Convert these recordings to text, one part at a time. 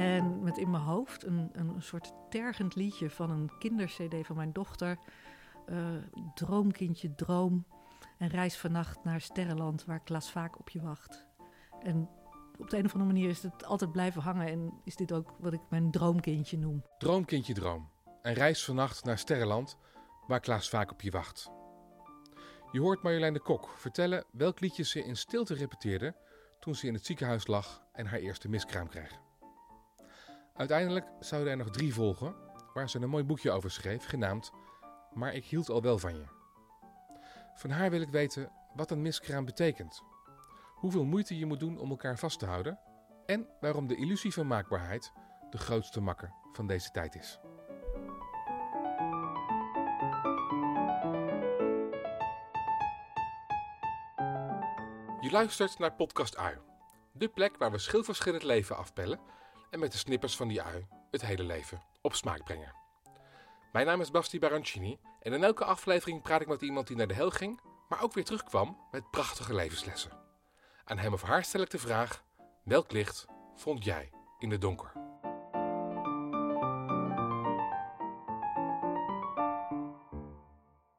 En met in mijn hoofd een, een soort tergend liedje van een kindercd van mijn dochter. Uh, droomkindje, droom. En reis vannacht naar Sterrenland waar Klaas vaak op je wacht. En op de een of andere manier is het altijd blijven hangen. En is dit ook wat ik mijn droomkindje noem. Droomkindje, droom. En reis vannacht naar Sterrenland waar Klaas vaak op je wacht. Je hoort Marjolein de Kok vertellen welk liedje ze in stilte repeteerde toen ze in het ziekenhuis lag en haar eerste miskraam kreeg. Uiteindelijk zouden er nog drie volgen, waar ze een mooi boekje over schreef, genaamd Maar ik hield al wel van je. Van haar wil ik weten wat een miskraam betekent, hoeveel moeite je moet doen om elkaar vast te houden en waarom de illusie van maakbaarheid de grootste makker van deze tijd is. Je luistert naar Podcast Ui, de plek waar we schilverschillend leven afpellen en met de snippers van die ui het hele leven op smaak brengen. Mijn naam is Basti Barancini en in elke aflevering praat ik met iemand die naar de hel ging, maar ook weer terugkwam met prachtige levenslessen. Aan hem of haar stel ik de vraag: welk licht vond jij in het donker?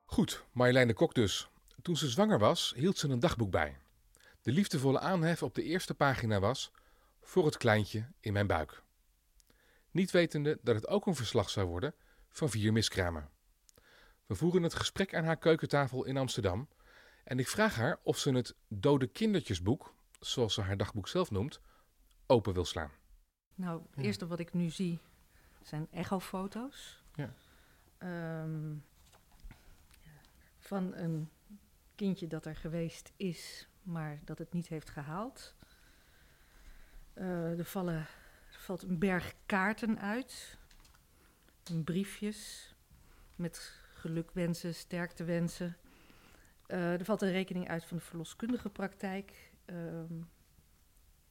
Goed, Marjolein de Kok dus. Toen ze zwanger was, hield ze een dagboek bij. De liefdevolle aanhef op de eerste pagina was: voor het kleintje in mijn buik. Niet wetende dat het ook een verslag zou worden van vier miskramen. We voeren het gesprek aan haar keukentafel in Amsterdam en ik vraag haar of ze het Dode Kindertjesboek, zoals ze haar dagboek zelf noemt, open wil slaan. Nou, het eerste wat ik nu zie zijn echofoto's. Ja. Ehm, van een kindje dat er geweest is, maar dat het niet heeft gehaald. Uh, er, vallen, er valt een berg kaarten uit. briefjes met gelukwensen, sterktewensen. Uh, er valt een rekening uit van de verloskundige praktijk. Uh,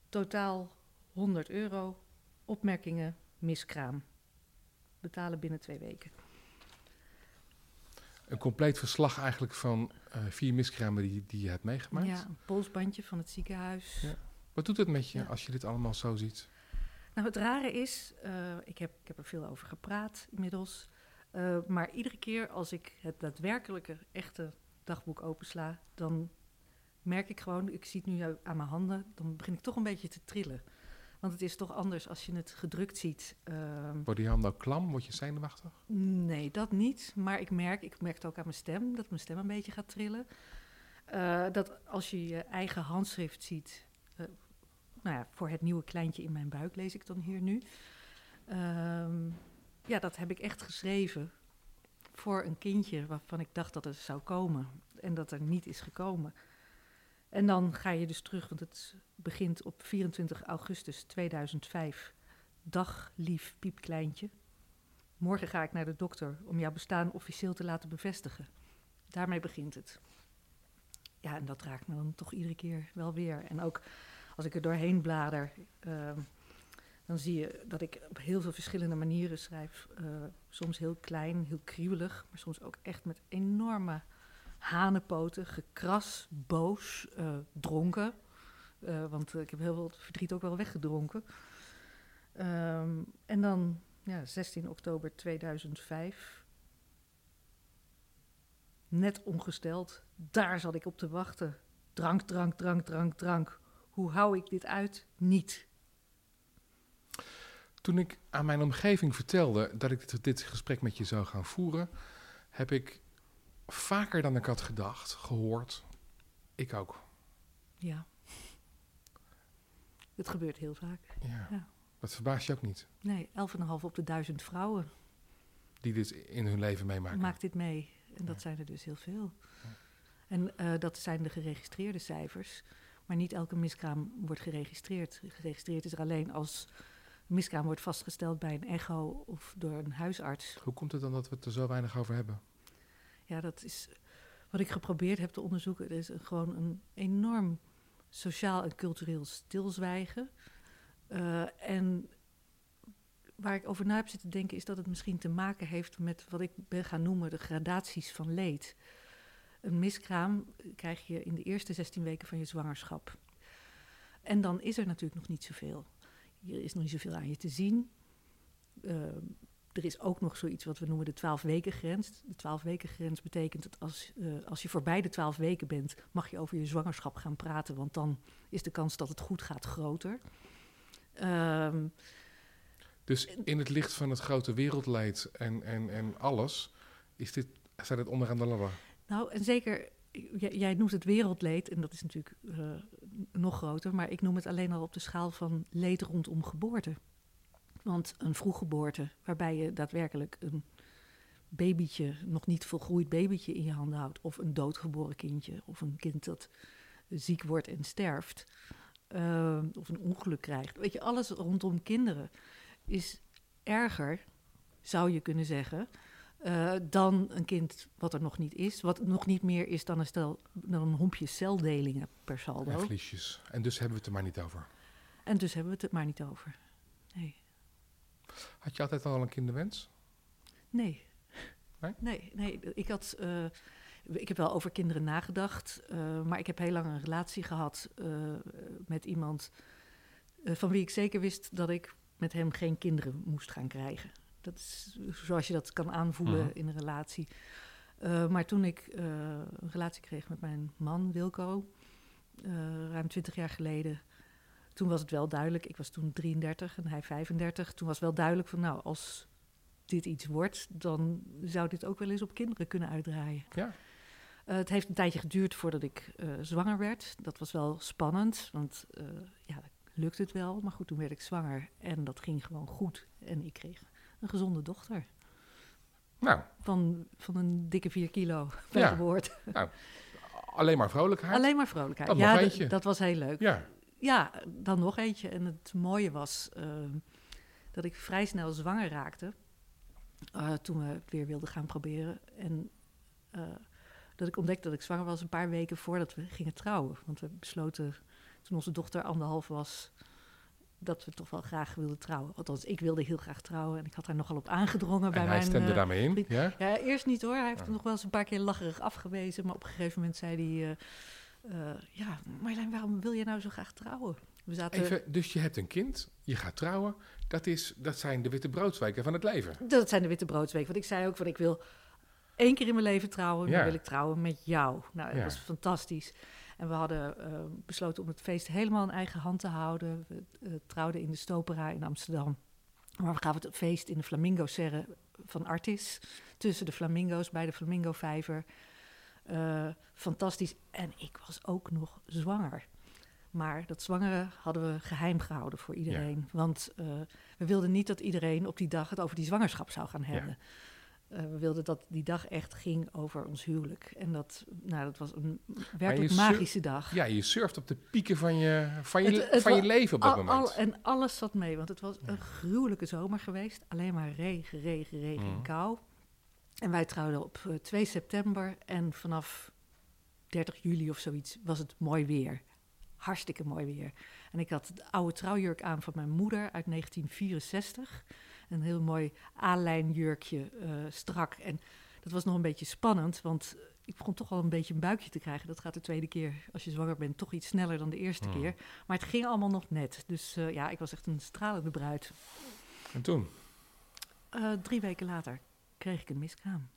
totaal 100 euro. Opmerkingen, miskraam. Betalen binnen twee weken. Een compleet verslag eigenlijk van uh, vier miskramen die, die je hebt meegemaakt? Ja, een polsbandje van het ziekenhuis. Ja. Wat doet het met je als je dit allemaal zo ziet? Nou, het rare is, uh, ik, heb, ik heb er veel over gepraat inmiddels. Uh, maar iedere keer als ik het daadwerkelijke, echte dagboek opensla, dan merk ik gewoon, ik zie het nu aan mijn handen, dan begin ik toch een beetje te trillen. Want het is toch anders als je het gedrukt ziet. Uh, Worden je handen ook klam? Word je zenuwachtig? Nee, dat niet. Maar ik merk, ik merk het ook aan mijn stem, dat mijn stem een beetje gaat trillen. Uh, dat als je je eigen handschrift ziet, uh, nou ja, voor het nieuwe kleintje in mijn buik lees ik dan hier nu. Um, ja, dat heb ik echt geschreven voor een kindje waarvan ik dacht dat het zou komen en dat er niet is gekomen. En dan ga je dus terug, want het begint op 24 augustus 2005. Dag, lief piepkleintje. Morgen ga ik naar de dokter om jouw bestaan officieel te laten bevestigen. Daarmee begint het. Ja, en dat raakt me dan toch iedere keer wel weer. En ook als ik er doorheen blader, uh, dan zie je dat ik op heel veel verschillende manieren schrijf. Uh, soms heel klein, heel kriebelig, maar soms ook echt met enorme hanenpoten, gekras, boos, uh, dronken. Uh, want ik heb heel veel verdriet ook wel weggedronken. Um, en dan ja, 16 oktober 2005. Net ongesteld, daar zat ik op te wachten. Drank, drank, drank, drank, drank. Hoe hou ik dit uit? Niet. Toen ik aan mijn omgeving vertelde dat ik dit, gesprek met je zou gaan voeren, heb ik vaker dan ik had gedacht gehoord. Ik ook. Ja. Het gebeurt heel vaak. Ja. ja. Dat verbaast je ook niet? Nee, 11,5 op de duizend vrouwen. Die dit in hun leven meemaken. Maakt dit mee. En dat zijn er dus heel veel. Ja. En uh, dat zijn de geregistreerde cijfers. Maar niet elke miskraam wordt geregistreerd. Geregistreerd is er alleen als miskraam wordt vastgesteld bij een echo of door een huisarts. Hoe komt het dan dat we het er zo weinig over hebben? Ja, dat is wat ik geprobeerd heb te onderzoeken. Er is een, gewoon een enorm sociaal en cultureel stilzwijgen. Uh, en waar ik over na heb zitten denken, is dat het misschien te maken heeft met wat ik ben gaan noemen de gradaties van leed. Een miskraam krijg je in de eerste 16 weken van je zwangerschap. En dan is er natuurlijk nog niet zoveel. hier is nog niet zoveel aan je te zien. Ehm, er is ook nog zoiets wat we noemen de 12 weken grens. De 12 weken grens betekent dat als, eh, als je voorbij de 12 weken bent, mag je over je zwangerschap gaan praten, want dan is de kans dat het goed gaat groter. Ehm, Dus in het licht van het grote wereldleid en, en, en alles, is dit, staat het onderaan de ladder. Nou, en zeker, jij noemt het wereldleed, en dat is natuurlijk eh, nog groter, maar ik noem het alleen al op de schaal van leed rondom geboorte. Want een vroeggeboorte, waarbij je daadwerkelijk een babytje, nog niet volgroeid babytje in je handen houdt, of een doodgeboren kindje, of een kind dat ziek wordt en sterft, eh, of een ongeluk krijgt. Weet je, alles rondom kinderen is erger, zou je kunnen zeggen, eh, dan een kind wat er nog niet is. Wat nog niet meer is dan een, stel, dan een hompje celdelingen per saldo. En vliesjes. En dus hebben we het er maar niet over. En dus hebben we het er maar niet over. Nee. Had je altijd al een kinderwens? Nee. Nee? Nee, nee. Ik had. eh, ik heb wel over kinderen nagedacht, eh, maar ik heb heel lang een relatie gehad eh, met iemand van wie ik zeker wist dat ik met hem geen kinderen moest gaan krijgen. Dat is zoals je dat kan aanvoelen Mhm. in een relatie. Eh, maar toen ik eh, een relatie kreeg met mijn man Wilco, eh, ruim twintig jaar geleden, toen was het wel duidelijk. Ik was toen 33 en hij 35. Toen was wel duidelijk van, nou, als dit iets wordt, dan zou dit ook wel eens op kinderen kunnen uitdraaien. Ja. Het heeft een tijdje geduurd voordat ik zwanger werd. Dat was wel spannend, want ja, lukt het wel. Maar goed, toen werd ik zwanger en dat ging gewoon goed. En ik kreeg een gezonde dochter Nou, van, van een dikke 4 kilo bij Ja. geboorte. alleen maar vrolijkheid. Alleen maar vrolijkheid. Ja, eentje. dat was heel leuk. Ja, Ja, dan nog eentje. En het mooie was eh, dat ik vrij snel zwanger raakte. eh, toen we het weer wilden gaan proberen. En eh, dat ik ontdekte dat ik zwanger was een paar weken voordat we gingen trouwen. Want we besloten toen onze dochter anderhalf was dat we toch wel graag wilden trouwen. Althans, ik wilde heel graag trouwen en ik had daar nogal op aangedrongen bij hij mijn... stemde eh, daarmee in. Ja? ja, eerst niet hoor. Hij heeft Ja. het nog wel eens een paar keer lacherig afgewezen. Maar op een gegeven moment zei hij... eh, ja, Marjolein, waarom wil je nou zo graag trouwen? We zaten... Even, dus je hebt een kind, je gaat trouwen. Dat, is, dat zijn de witte broodswijken van het leven. Dat zijn de witte broodsweken. Want ik zei ook van ik wil één keer in mijn leven trouwen. Ja. Dan wil ik trouwen met jou. Nou, dat Ja. was fantastisch. En we hadden eh, besloten om het feest helemaal in eigen hand te houden. We eh, trouwden in de Stopera in Amsterdam. Maar we gaven het feest in de Flamingo Serre van Artis. Tussen de flamingo's bij de Flamingo Vijver. Eh, fantastisch. En ik was ook nog zwanger. Maar dat zwangere hadden we geheim gehouden voor iedereen. Want we wilden niet dat iedereen op die dag het over die zwangerschap zou gaan Ja. Eh, we wilden dat die dag echt ging over ons huwelijk. En dat, nou, dat was een werkelijk magische dag. Ja, je surft op de pieken van je, van je, Het- het van je leven op dat Al- moment. al- en alles zat mee, want het was een gruwelijke zomer geweest. Alleen maar regen, regen, regen Mhm. en kou. En wij trouwden op eh, 2 september en vanaf 30 juli of zoiets was het mooi weer. Hartstikke mooi weer. En ik had de oude trouwjurk aan van mijn moeder uit 1964. Een heel mooi A-lijnjurkje, eh, strak. En dat was nog een beetje spannend, want ik begon toch al een beetje een buikje te krijgen. Dat gaat de tweede keer, als je zwanger bent, toch iets sneller dan de eerste Hmm. keer. Maar het ging allemaal nog net. Dus eh, ja, ik was echt een stralende bruid. En toen, Eh, drie weken later kreeg ik een miskraam.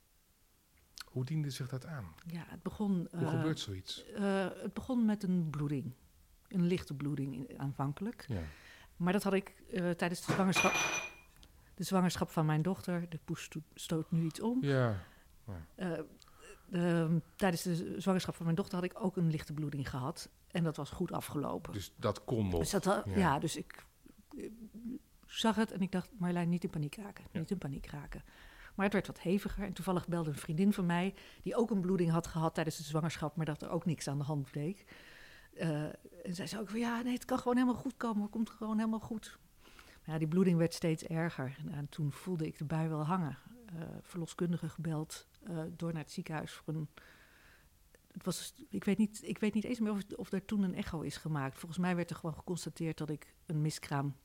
hoe diende zich dat aan? Ja, het begon, Hoe eh, gebeurt zoiets? eh, het begon met een bloeding. Een lichte bloeding in- aanvankelijk. Ja. Maar dat had ik eh, tijdens de zwangerschap, de zwangerschap van mijn dochter. De poes sto- stoot nu iets om. ja. Eh, ehm, tijdens de zwangerschap van mijn dochter had ik ook een lichte bloeding gehad. En dat was goed afgelopen. Dus dat kon nog. Dus dat, ja. ja. dus ik eh, zag het en ik dacht, Marjolein, niet in paniek raken. Ja. Niet in paniek raken. Maar het werd wat heviger. En toevallig belde een vriendin van mij, die ook een bloeding had gehad tijdens de zwangerschap, maar dat er ook niks aan de hand bleek. Eh, en zij zei ook van, ja, nee, het kan gewoon helemaal goed komen. Het komt gewoon helemaal goed. Ja, die bloeding werd steeds erger. En, en toen voelde ik de bui wel hangen. Eh verloskundige gebeld, eh, door naar het ziekenhuis voor een... Was, ik, weet niet, ik weet niet eens meer of, of er toen een echo is gemaakt. Volgens mij werd er gewoon geconstateerd dat ik een miskraam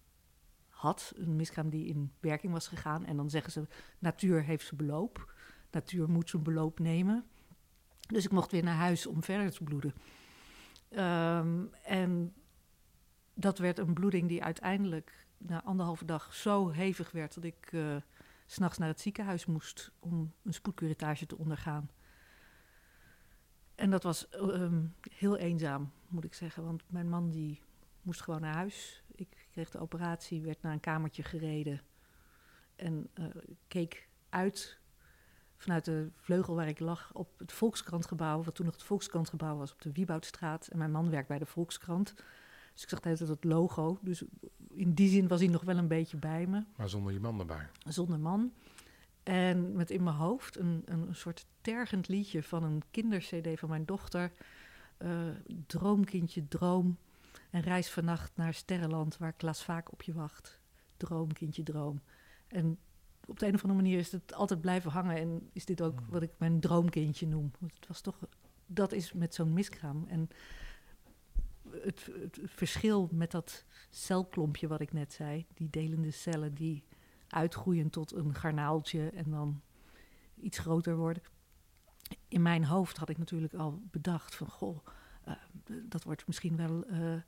had. Een miskraam die in werking was gegaan. En dan zeggen ze, natuur heeft zijn beloop. Natuur moet zijn beloop nemen. Dus ik mocht weer naar huis om verder te bloeden. Ehm, en dat werd een bloeding die uiteindelijk na anderhalve dag zo hevig werd dat ik uh, s'nachts naar het ziekenhuis moest om een spoedcuratage te ondergaan. En dat was ehm, heel eenzaam, moet ik zeggen. Want mijn man die moest gewoon naar huis. Ik kreeg de operatie, werd naar een kamertje gereden. En uh, keek uit vanuit de vleugel waar ik lag op het Volkskrantgebouw. Wat toen nog het Volkskrantgebouw was op de Wieboudstraat. En mijn man werkt bij de Volkskrant. Dus ik zag altijd het logo. Dus in die zin was hij nog wel een beetje bij me. Maar zonder je man erbij? Zonder man. En met in mijn hoofd een, een soort tergend liedje van een kindercd van mijn dochter. Uh, droomkindje, droom. En reis vannacht naar Sterrenland, waar Klaas vaak op je wacht. Droom, kindje, droom. En op de een of andere manier is het altijd blijven hangen. En is dit ook hmm. wat ik mijn droomkindje noem. Want het was toch, dat is met zo'n miskraam. En het, verschil met dat celklompje wat ik net zei, die delende cellen die uitgroeien tot een garnaaltje en dan iets groter worden. In mijn hoofd had ik natuurlijk al bedacht van, goh, uh, dat wordt misschien wel uh,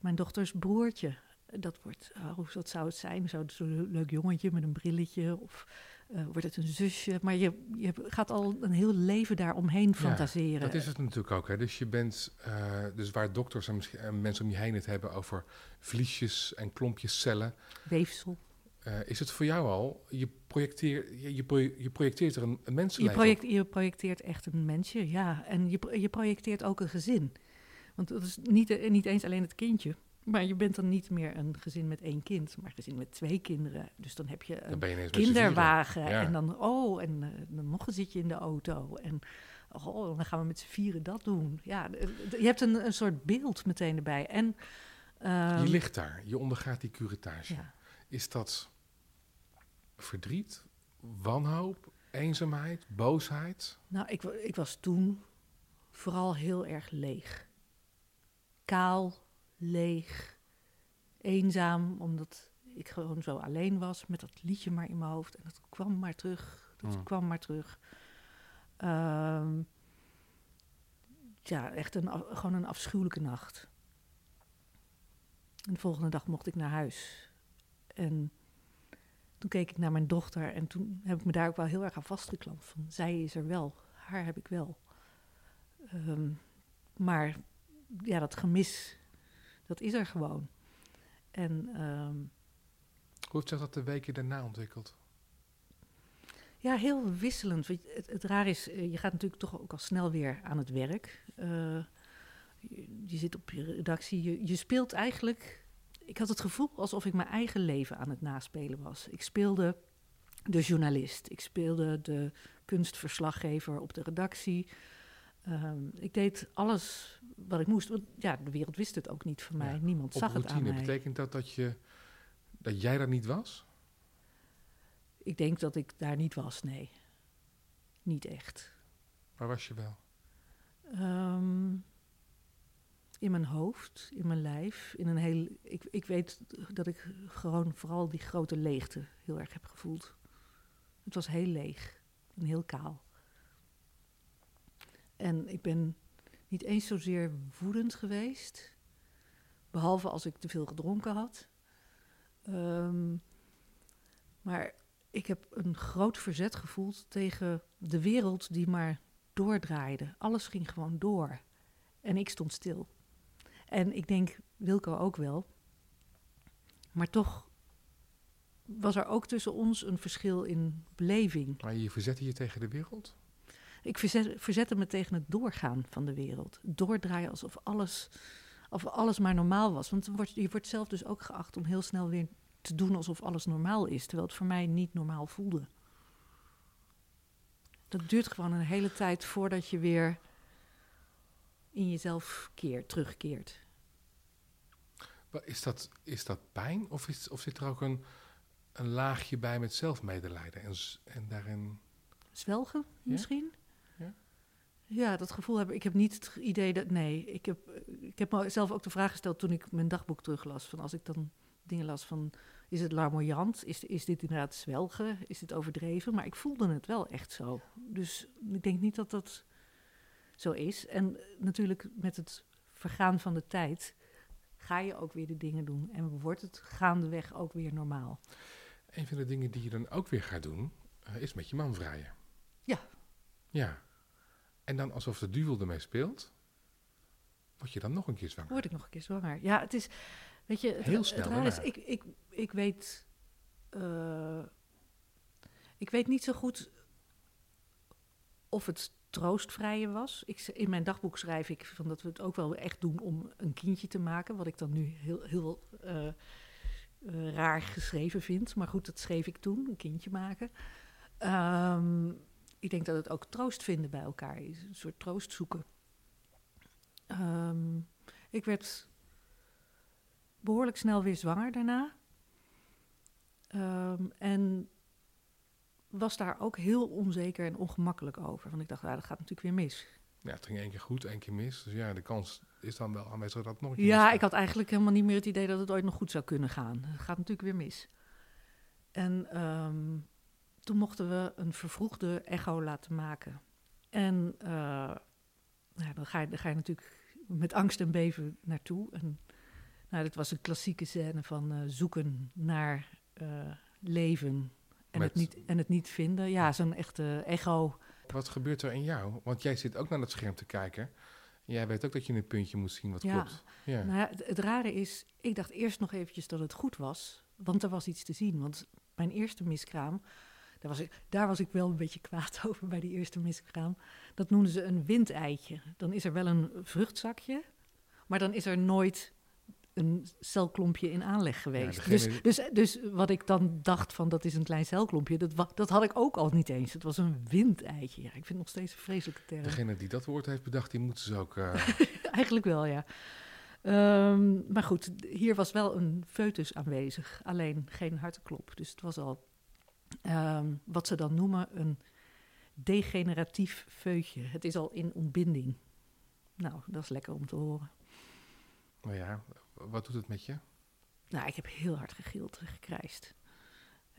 mijn dochters broertje. Dat wordt, oh, wat zou het zijn? Zo'n leuk jongetje met een brilletje of uh, wordt het een zusje? Maar je, je gaat al een heel leven daaromheen fantaseren. Ja, dat is het natuurlijk ook. Hè. Dus je bent, uh, dus waar dokters en, en, mensen om je heen het hebben over vliesjes en klompjes cellen. Weefsel. Uh, is het voor jou al, je, projecteer, je, je, je projecteert er een, een mensenleven je, project, je projecteert echt een mensje, ja. En je, je projecteert ook een gezin. Want dat is niet, niet eens alleen het kindje. Maar je bent dan niet meer een gezin met één kind, maar een gezin met twee kinderen. Dus dan heb je een kinderwagen en dan, oh, en uh, dan nog een zitje in de auto. En oh, dan gaan we met z'n vieren dat doen. Ja, je hebt een, een soort beeld meteen erbij. En, uh, je ligt daar, je ondergaat die curatage. Ja. Is dat verdriet, wanhoop, eenzaamheid, boosheid? Nou, ik, ik was toen vooral heel erg leeg. Kaal, leeg, eenzaam, omdat ik gewoon zo alleen was met dat liedje maar in mijn hoofd. En dat kwam maar terug, dat hmm. kwam maar terug. Um, ja, echt een, gewoon een afschuwelijke nacht. En de volgende dag mocht ik naar huis. En toen keek ik naar mijn dochter en toen heb ik me daar ook wel heel erg aan vastgeklampt. Van, zij is er wel, haar heb ik wel. Um, maar ja, dat gemis dat is er gewoon. En, um, Hoe heeft zich dat de weken daarna ontwikkeld? Ja, heel wisselend. Het, het, het, raar is, eh, je gaat natuurlijk toch ook al snel weer aan het werk. Uh, je, je, zit op je redactie. Je, je, speelt eigenlijk. Ik had het gevoel alsof ik mijn eigen leven aan het naspelen was. Ik speelde de journalist. Ik speelde de kunstverslaggever op de redactie. Um, ik deed alles wat ik moest. Want ja, de wereld wist het ook niet van mij. Niemand zag het aan mij. Betekent dat dat, je, dat jij daar niet was? Ik denk dat ik daar niet was, nee. Niet echt. Waar was je wel? Um, in mijn hoofd, in mijn lijf. In een heel, ik, ik weet dat ik gewoon vooral die grote leegte heel erg heb gevoeld. Het was heel leeg en heel kaal. En ik ben niet eens zozeer woedend geweest. Behalve als ik te veel gedronken had. Ehm, maar ik heb een groot verzet gevoeld tegen de wereld die maar doordraaide. Alles ging gewoon door. En ik stond stil. En ik denk Wilco ook wel. Maar toch was er ook tussen ons een verschil in beleving. Maar je verzette je tegen de wereld? Ik verzette me tegen het doorgaan van de wereld. Doordraaien alsof alles, of alles maar normaal was. Want wordt, je wordt zelf dus ook geacht om heel snel weer te doen alsof alles normaal is. Terwijl het voor mij niet normaal voelde. Dat duurt gewoon een hele tijd voordat je weer in jezelf keert, terugkeert. Is dat, is dat pijn of, is, of zit er ook een, een laagje bij met zelfmedelijden en, en daarin... Zwelgen misschien? Ja, dat gevoel heb ik. Ik heb niet het idee dat. Nee, ik heb, ik heb mezelf ook de vraag gesteld toen ik mijn dagboek teruglas. Van als ik dan dingen las van. Is het larmoyant? Is, is dit inderdaad zwelgen? Is dit overdreven? Maar ik voelde het wel echt zo. Dus ik denk niet dat dat zo is. En natuurlijk met het vergaan van de tijd ga je ook weer de dingen doen. En wordt het gaandeweg ook weer normaal. Een van de dingen die je dan ook weer gaat doen, eh, is met je man vrijen. Ja. Ja. En dan alsof de duivel ermee speelt, word je dan nog een keer zwanger. Word ik nog een keer zwanger. Ja, het is, weet je, het, Heel snel is, ik, ik, ik weet, eh, ik weet niet zo goed of het troostvrije was. Ik, in mijn dagboek schrijf ik van dat we het ook wel echt doen om een kindje te maken, wat ik dan nu heel, heel eh, eh, raar geschreven vind. Maar goed, dat schreef ik toen, een kindje maken. Ehm, ik denk dat het ook troost vinden bij elkaar is, een soort troost zoeken. Ehm, ik werd behoorlijk snel weer zwanger daarna. Ehm, en was daar ook heel onzeker en ongemakkelijk over. Want ik dacht, ja, dat gaat natuurlijk weer mis. Ja, het ging één keer goed, één keer mis. Dus ja, de kans is dan wel aanwezig dat het nog een keer Ja, ik had eigenlijk helemaal niet meer het idee dat het ooit nog goed zou kunnen gaan. Het gaat natuurlijk weer mis. En ehm, toen mochten we een vervroegde echo laten maken. En eh, nou, dan, ga je, dan ga je natuurlijk met angst en beven naartoe. En nou, dit was een klassieke scène van eh, zoeken naar eh, leven en, Met- het niet, en het niet vinden. Ja, zo'n echte echo. Wat gebeurt er in jou? Want jij zit ook naar het scherm te kijken. En jij weet ook dat je een puntje moet zien wat Ja. klopt. Ja. Nou ja, het, het rare is, ik dacht eerst nog eventjes dat het goed was. Want er was iets te zien. Want mijn eerste miskraam, daar was ik, daar was ik wel een beetje kwaad over bij die eerste miskraam. Dat noemden ze een windeitje. Dan is er wel een vruchtzakje, maar dan is er nooit een celklompje in aanleg geweest. dus, dus, dus wat ik dan dacht van dat is een klein celklompje, dat, dat had ik ook al niet eens. Het was een windeitje. Ja, ik vind het nog steeds een vreselijke term. Degene die dat woord heeft bedacht, die moeten ze ook... eh, Eigenlijk wel, ja. Ehm, maar goed, hier was wel een foetus aanwezig, alleen geen hartenklop. Dus het was al ehm, wat ze dan noemen een degeneratief feutje. Het is al in ontbinding. Nou, dat is lekker om te horen. nou ja, wat doet het met je? Nou, ik heb heel hard gegild en gekrijsd.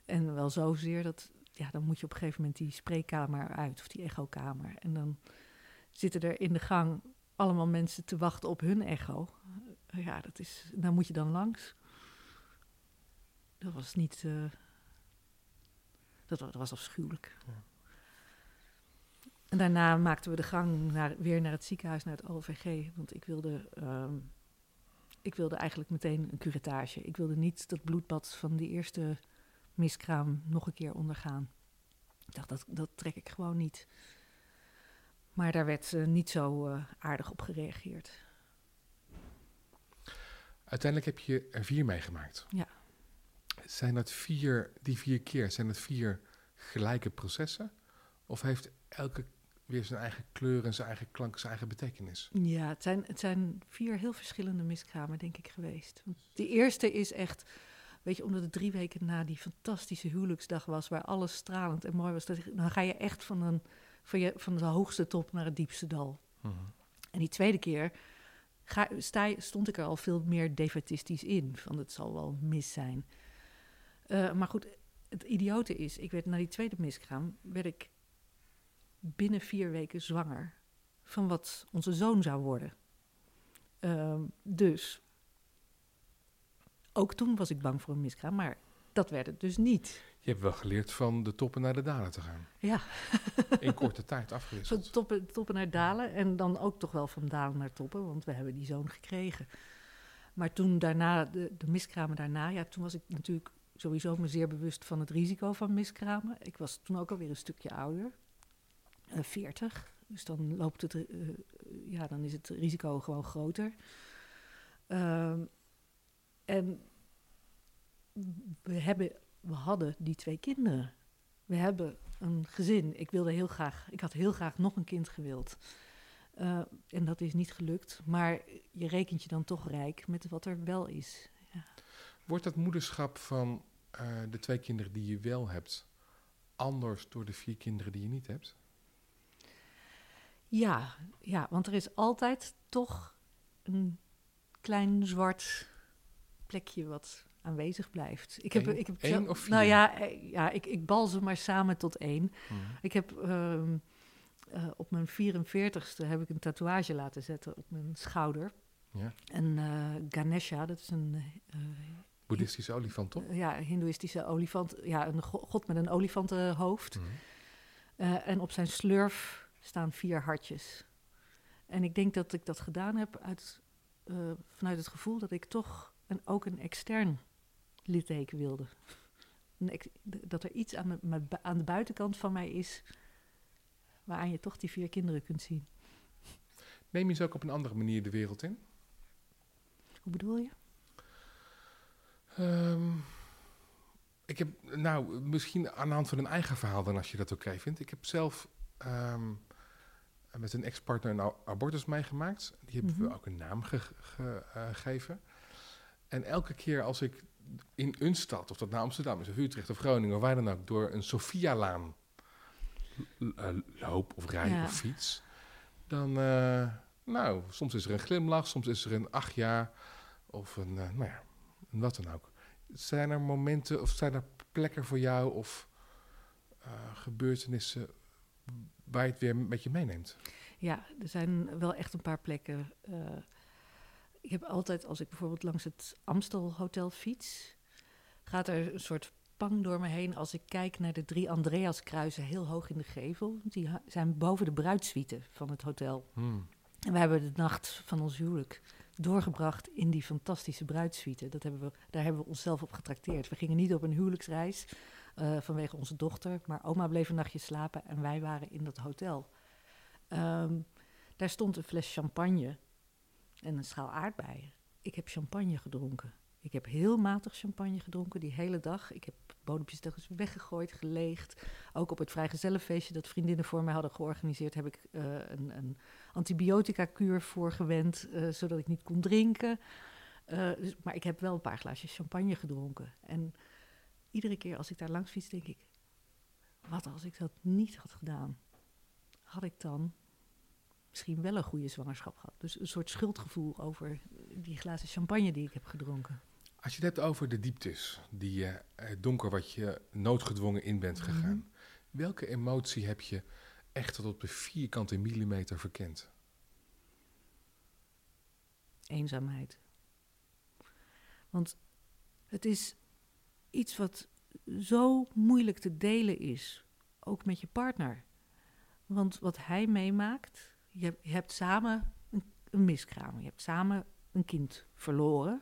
En wel zozeer dat, ja, dan moet je op een gegeven moment die spreekkamer uit, of die echokamer. En dan zitten er in de gang allemaal mensen te wachten op hun echo. Ja, dat is, daar moet je dan langs. Dat was niet, eh, dat, wa- dat was afschuwelijk. Ja. En daarna maakten we de gang naar, weer naar het ziekenhuis, naar het OVG. Want ik wilde, ehm, ik wilde eigenlijk meteen een curettage. Ik wilde niet dat bloedbad van die eerste miskraam nog een keer ondergaan. Ik dacht, dat, dat trek ik gewoon niet. Maar daar werd eh, niet zo eh, aardig op gereageerd. Uiteindelijk heb je er vier meegemaakt. Ja. Zijn dat vier, die vier keer, zijn het vier gelijke processen? Of heeft elke weer zijn eigen kleur en zijn eigen klank, zijn eigen betekenis? Ja, het zijn, het zijn vier heel verschillende miskramen, denk ik, geweest. Die eerste is echt, weet je, omdat het drie weken na die fantastische huwelijksdag was, waar alles stralend en mooi was, dat, dan ga je echt van, een, van, je, van de hoogste top naar het diepste dal. Mhm. En die tweede keer ga, sta, stond ik er al veel meer defatistisch in, van het zal wel mis zijn. Eh, maar goed, het idiote is, ik werd na die tweede miskraam, werd ik binnen vier weken zwanger van wat onze zoon zou worden. Ehm, dus, ook toen was ik bang voor een miskraam, maar dat werd het dus niet. Je hebt wel geleerd van de toppen naar de dalen te gaan. Ja, In korte tijd van afgewisseld. toppen, toppen naar dalen en dan ook toch wel van dalen naar toppen, want we hebben die zoon gekregen. Maar toen daarna, de, de miskramen daarna, ja, toen was ik natuurlijk sowieso me zeer bewust van het risico van miskramen. Ik was toen ook alweer een stukje ouder, eh 40. Dus dan loopt het, eh, eh, ja, dan is het risico gewoon groter. Ehm, en we, hebben, we hadden die twee kinderen. We hebben een gezin. Ik wilde heel graag, ik had heel graag nog een kind gewild. En dat is niet gelukt. Maar je rekent je dan toch rijk met wat er wel is. Wordt dat moederschap van eh, de twee kinderen die je wel hebt anders door de vier kinderen die je niet hebt? Ja, ja, want er is altijd toch een klein zwart plekje wat aanwezig blijft. Ik heb, Eén- ik heb zelf- of vier? Nou ja, eh, ja ik, ik bal ze maar samen tot één. Mhm. Ik heb ehm, eh, op mijn 44ste heb ik een tatoeage laten zetten op mijn schouder. Ja. En Ganesha, dat is een Boeddhistische olifant, toch? ja, hindoeïstische olifant. Ja, een go- god met een olifantenhoofd. Eh, en op zijn slurf staan vier hartjes. En ik denk dat ik dat gedaan heb uit, eh, vanuit het gevoel dat ik toch een, ook een extern litteken wilde. Dat er iets aan, me- aan de buitenkant van mij is waaraan je toch die vier kinderen kunt zien. Neem je ze ook op een andere manier de wereld in? Hoe bedoel je? Ehm, ik heb, nou, misschien aan de hand van een eigen verhaal dan als je dat oké vindt. Ik heb zelf ehm, met een ex-partner een abortus meegemaakt. Die hebben Mhm. we ook een naam ge- eh, gegeven. En elke keer als ik in een stad, of dat nou Amsterdam is, of Utrecht of Groningen, of waar dan ook, door een Sophialaan l- eh, loop of rij Ja. of fiets, dan, eh, nou, soms is er een glimlach, soms is er een ach ja, of een, nou ja, wat dan ook. Zijn er momenten of zijn er plekken voor jou of eh, gebeurtenissen waar je het weer met je meeneemt? Ja, er zijn wel echt een paar plekken. eh, ik heb altijd, als ik bijvoorbeeld langs het Amstel Hotel fiets, gaat er een soort pang door me heen als ik kijk naar de drie Andreaskruizen heel hoog in de gevel. Die zijn boven de bruidsuite van het hotel. Hmm. En we hebben de nacht van ons huwelijk doorgebracht in die fantastische bruidsuite. Dat hebben we, daar hebben we onszelf op getrakteerd. We gingen niet op een huwelijksreis eh, vanwege onze dochter, maar oma bleef een nachtje slapen en wij waren in dat hotel. Ehm, daar stond een fles champagne en een schaal aardbeien. Ik heb champagne gedronken. Ik heb heel matig champagne gedronken die hele dag. Ik heb bodempjes telkens weggegooid, geleegd. Ook op het vrijgezellenfeestje dat vriendinnen voor mij hadden georganiseerd... heb ik eh, een, een antibiotica-kuur voorgewend, eh zodat ik niet kon drinken. Eh, dus, maar ik heb wel een paar glaasjes champagne gedronken. En iedere keer als ik daar langs fiets, denk ik... wat als ik dat niet had gedaan? Had ik dan misschien wel een goede zwangerschap gehad? Dus een soort schuldgevoel over die glazen champagne die ik heb gedronken. Als je het hebt over de dieptes, die eh, het donker wat je noodgedwongen in bent gegaan. Mhm. Welke emotie heb je echt tot op de vierkante millimeter verkend? eenzaamheid. Want het is iets wat zo moeilijk te delen is, ook met je partner. Want wat hij meemaakt, je hebt, je hebt samen een, een miskraam, je hebt samen een kind verloren.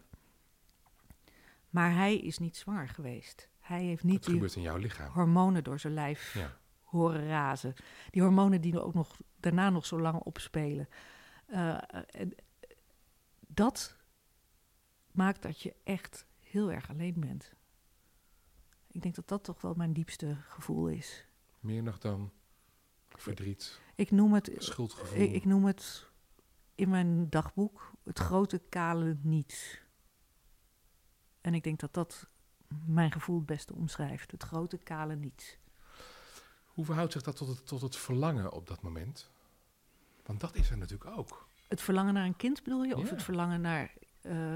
Maar hij is niet zwanger geweest. Hij heeft niet die gebeurt in jouw lichaam? hormonen door zijn lijf Ja. Horen razen. Die hormonen die ook nog daarna nog zo lang opspelen. Eh, en dat maakt dat je echt heel erg alleen bent. Ik denk dat dat toch wel mijn diepste gevoel is. Meer nog dan verdriet, Ik noem het, schuldgevoel. ik, ik noem het in mijn dagboek het grote kale niets. En ik denk dat dat mijn gevoel het beste omschrijft. Het grote kale niets. Hoe verhoudt zich dat tot het, tot het verlangen op dat moment? Want dat is er natuurlijk ook. Het verlangen naar een kind bedoel je? Of Ja. het verlangen naar. eh,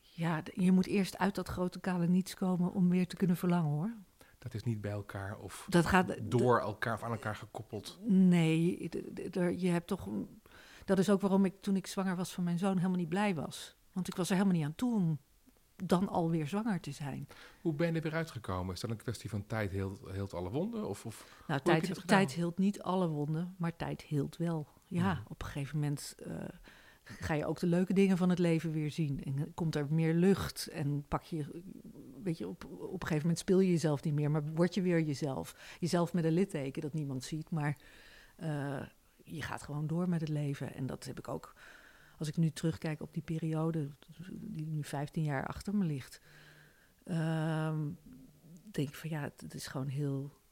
ja, je moet eerst uit dat grote kale niets komen om weer te kunnen verlangen hoor. Dat is niet bij elkaar of Dat gaat. door elkaar of aan elkaar gekoppeld. Nee, je hebt toch. Dat is ook waarom ik toen ik zwanger was van mijn zoon helemaal niet blij was. Want ik was er helemaal niet aan toe om dan alweer zwanger te zijn. Hoe ben je er weer uitgekomen? Is dat een kwestie van tijd heelt, heelt alle wonden? Of, of Nou, tijd, tijd hield niet alle wonden, maar tijd hield wel. Ja, Mhm. op een gegeven moment eh, ga je ook de leuke dingen van het leven weer zien. En eh, komt er meer lucht en pak je, weet je, op, op een gegeven moment speel je jezelf niet meer, maar word je weer jezelf. Jezelf met een litteken dat niemand ziet, maar eh, je gaat gewoon door met het leven. En dat heb ik ook, als ik nu terugkijk op die periode, die nu 15 jaar achter me ligt, ehm, denk ik van ja, het, is gewoon heel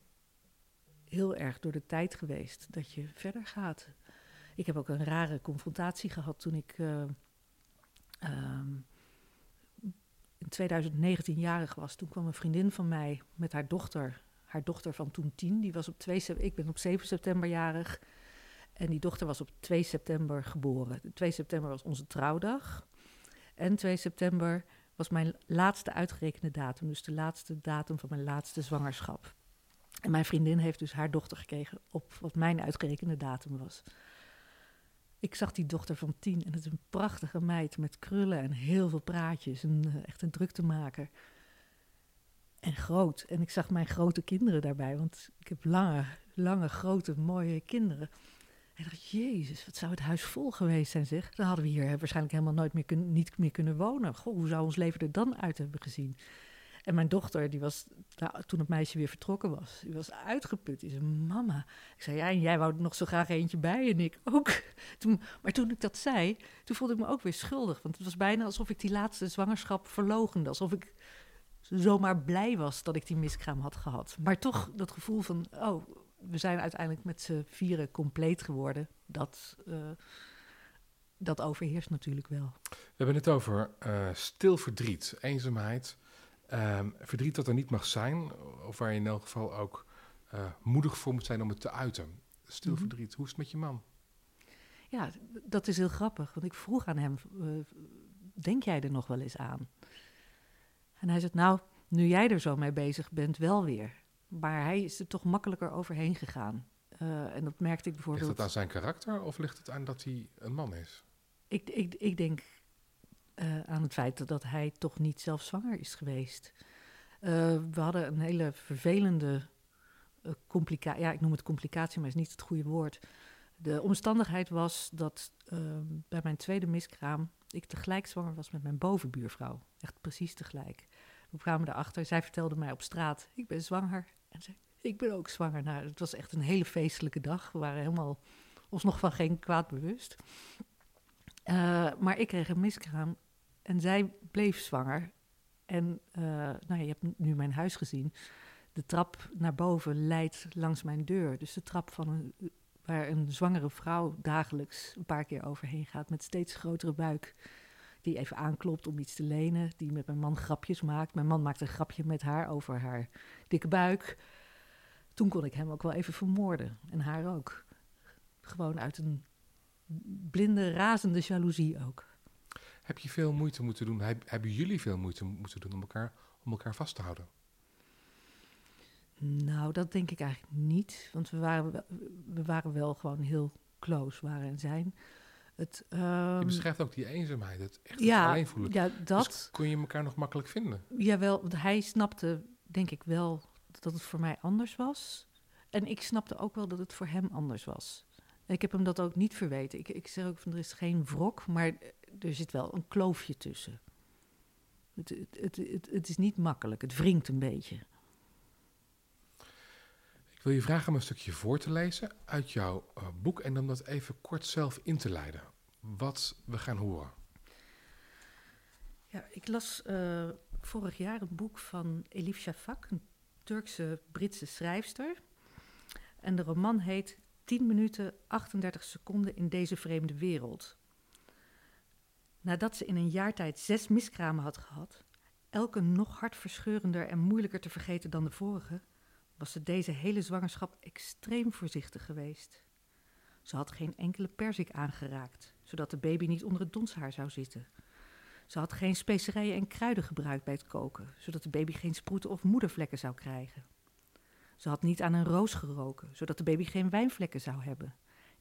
heel erg door de tijd geweest dat je verder gaat. Ik heb ook een rare confrontatie gehad toen ik eh, ehm, in 2019 jarig was. Toen kwam een vriendin van mij met haar dochter, haar dochter van toen tien. Die was op 2 sep- ik ben op 7 september jarig en die dochter was op 2 september geboren. 2 september was onze trouwdag en 2 september was mijn laatste uitgerekende datum, dus de laatste datum van mijn laatste zwangerschap. En mijn vriendin heeft dus haar dochter gekregen op wat mijn uitgerekende datum was. ik zag die dochter van tien en het is een prachtige meid met krullen en heel veel praatjes. Een, uh, echt een druktemaker. En groot. En ik zag mijn grote kinderen daarbij, want ik heb lange, lange, grote, mooie kinderen. Jezus, wat zou het huis vol geweest zijn, zeg. Dan hadden we hier waarschijnlijk helemaal nooit meer kun, niet meer kunnen wonen. Goh, hoe zou ons leven er dan uit hebben gezien? En mijn dochter, die was, nou, toen het meisje weer vertrokken was, die was uitgeput. Die zei, mama. Ik zei, ja, en jij wou er nog zo graag eentje bij en ik ook. Toen, maar toen ik dat zei, toen voelde ik me ook weer schuldig. Want het was bijna alsof ik die laatste zwangerschap verlogende. Alsof ik zomaar blij was dat ik die miskraam had gehad. Maar toch dat gevoel van, oh, we zijn uiteindelijk met z'n vieren compleet geworden. Dat, uh, dat overheerst natuurlijk wel. We hebben het over uh, stil verdriet, eenzaamheid. Um, verdriet dat er niet mag zijn, of waar je in elk geval ook uh, moedig voor moet zijn om het te uiten. Stil mm -hmm. verdriet, hoe is het met je man? Ja, dat is heel grappig, want ik vroeg aan hem, denk jij er nog wel eens aan? En hij zegt, nou, nu jij er zo mee bezig bent, wel weer. Maar hij is er toch makkelijker overheen gegaan. Uh, en dat merkte ik bijvoorbeeld... Ligt het aan zijn karakter of ligt het aan dat hij een man is? Ik, ik, ik denk uh, aan het feit dat, hij toch niet zelf zwanger is geweest. Uh, we hadden een hele vervelende complicatie. Ja, ik noem het complicatie, maar is niet het goede woord. De omstandigheid was dat bij mijn tweede miskraam ik tegelijk zwanger was met mijn bovenbuurvrouw. Echt precies tegelijk. We kwamen erachter. Zij vertelde mij op straat: Ik ben zwanger. En zei: Ik ben ook zwanger. Nou, het was echt een hele feestelijke dag. We waren helemaal ons nog van geen kwaad bewust. Uh, maar ik kreeg een miskraam en zij bleef zwanger. En uh, nou, je hebt nu mijn huis gezien. De trap naar boven leidt langs mijn deur. Dus de trap van een, waar een zwangere vrouw dagelijks een paar keer overheen gaat met steeds grotere buik. Die even aanklopt om iets te lenen. Die met mijn man grapjes maakt. Mijn man maakt een grapje met haar over haar dikke buik. Toen kon ik hem ook wel even vermoorden. En haar ook. Gewoon uit een blinde, razende jaloezie ook. Heb je veel moeite moeten doen? Hebben jullie veel moeite moeten doen om elkaar, om elkaar vast te houden? Nou, dat denk ik eigenlijk niet. Want we waren, wel, we waren wel gewoon heel close, waren en zijn. Het, um, je beschrijft ook die eenzaamheid, het echt ja, alleen voelen. Ja, dat. Dus kon je elkaar nog makkelijk vinden? Jawel, want hij snapte denk ik wel dat het voor mij anders was. En ik snapte ook wel dat het voor hem anders was. Ik heb hem dat ook niet verweten. Ik, ik zeg ook van er is geen wrok, maar er zit wel een kloofje tussen. Het, het, het, het, is niet makkelijk, het wringt een beetje. Ik wil je vragen om een stukje voor te lezen uit jouw uh, boek en om dat even kort zelf in te leiden. Wat we gaan horen. Ja, ik las uh, vorig jaar een boek van Elif Shafak, een Turkse Britse schrijfster. En de roman heet 10 minuten 38 seconden in deze vreemde wereld. Nadat ze in een jaar tijd zes miskramen had gehad, elke nog hartverscheurender en moeilijker te vergeten dan de vorige, was ze deze hele zwangerschap extreem voorzichtig geweest. Ze had geen enkele perzik aangeraakt, zodat de baby niet onder het donshaar zou zitten. Ze had geen specerijen en kruiden gebruikt bij het koken, zodat de baby geen sproeten of moedervlekken zou krijgen. Ze had niet aan een roos geroken, zodat de baby geen wijnvlekken zou hebben.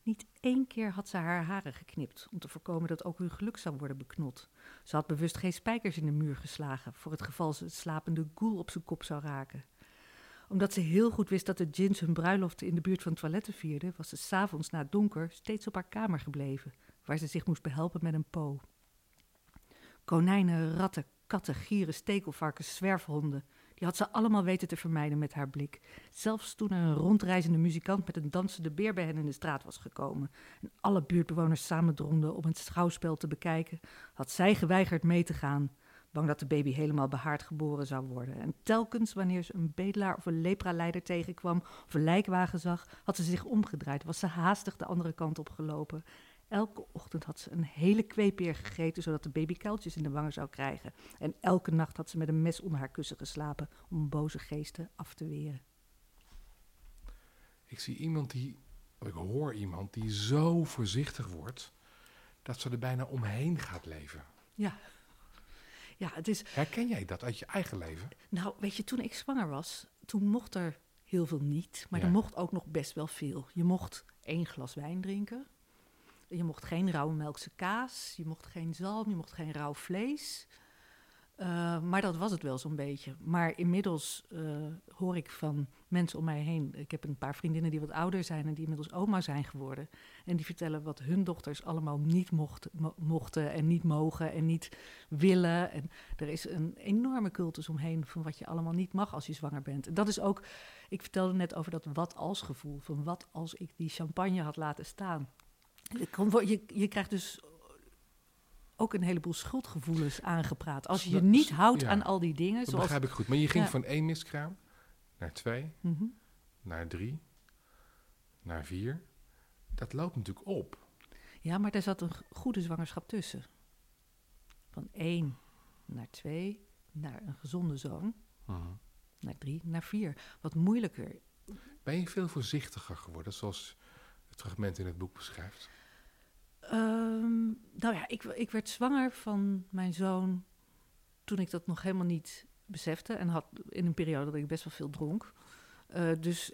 Niet één keer had ze haar haren geknipt om te voorkomen dat ook hun geluk zou worden beknot. Ze had bewust geen spijkers in de muur geslagen voor het geval ze het slapende goel op zijn kop zou raken. Omdat ze heel goed wist dat de Jins hun bruiloften in de buurt van toiletten vierden, was ze s'avonds na donker steeds op haar kamer gebleven, waar ze zich moest behelpen met een po. Konijnen, ratten, katten, gieren, stekelvarkens, zwerfhonden. Die had ze allemaal weten te vermijden met haar blik. Zelfs toen er een rondreizende muzikant met een dansende beer bij hen in de straat was gekomen en alle buurtbewoners samendronden om het schouwspel te bekijken, had zij geweigerd mee te gaan, bang dat de baby helemaal behaard geboren zou worden. En telkens wanneer ze een bedelaar of een lepraleider tegenkwam of een lijkwagen zag, had ze zich omgedraaid, was ze haastig de andere kant op gelopen Elke ochtend had ze een hele kweepeer gegeten, zodat de baby kuiltjes in de wangen zou krijgen. En elke nacht had ze met een mes onder haar kussen geslapen om boze geesten af te weren. Ik zie iemand die, of ik hoor iemand die zo voorzichtig wordt dat ze er bijna omheen gaat leven. Ja. Ja, het is... Herken jij dat uit je eigen leven? Nou, weet je, toen ik zwanger was, toen mocht er heel veel niet, maar Ja. er mocht ook nog best wel veel. Je mocht één glas wijn drinken. Je mocht geen rauwe melkse kaas, je mocht geen zalm, je mocht geen rauw vlees. Uh, maar dat was het wel zo'n beetje. Maar inmiddels uh, hoor ik van mensen om mij heen. Ik heb een paar vriendinnen die wat ouder zijn en die inmiddels oma zijn geworden. En die vertellen wat hun dochters allemaal niet mocht, mo mochten en niet mogen en niet willen. En er is een enorme cultus omheen van wat je allemaal niet mag als je zwanger bent. En dat is ook, ik vertelde net over dat wat als gevoel. Van wat als ik die champagne had laten staan. Je, je krijgt dus ook een heleboel schuldgevoelens aangepraat. Als je je niet houdt aan al die dingen. Dat zoals, begrijp ik goed. Maar je ging van één miskraam naar twee, mhm. naar drie, naar vier. Dat loopt natuurlijk op. Ja, maar daar zat een goede zwangerschap tussen. Van één naar twee, naar een gezonde zoon, mhm. naar drie, naar vier. Wat moeilijker. Ben je veel voorzichtiger geworden, zoals het fragment in het boek beschrijft? Um, nou ja, ik, ik werd zwanger van mijn zoon toen ik dat nog helemaal niet besefte. En had in een periode dat ik best wel veel dronk. Uh, dus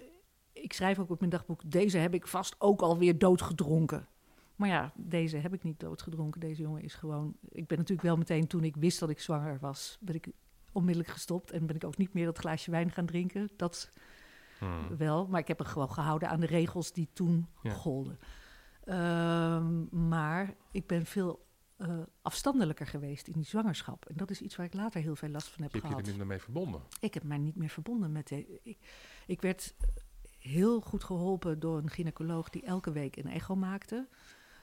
ik schrijf ook op mijn dagboek: deze heb ik vast ook alweer doodgedronken. Maar ja, deze heb ik niet doodgedronken. Deze jongen is gewoon. Ik ben natuurlijk wel meteen toen ik wist dat ik zwanger was, ben ik onmiddellijk gestopt en ben ik ook niet meer dat glaasje wijn gaan drinken. Dat hmm. wel, maar ik heb er gewoon gehouden aan de regels die toen ja. golden. Ehm, maar ik ben veel uh, afstandelijker geweest in die zwangerschap. En dat is iets waar ik later heel veel last van heb, gehad. Heb je er minder mee verbonden? Ik heb mij niet meer verbonden met... De, ik, ik werd heel goed geholpen door een gynaecoloog die elke week een echo maakte.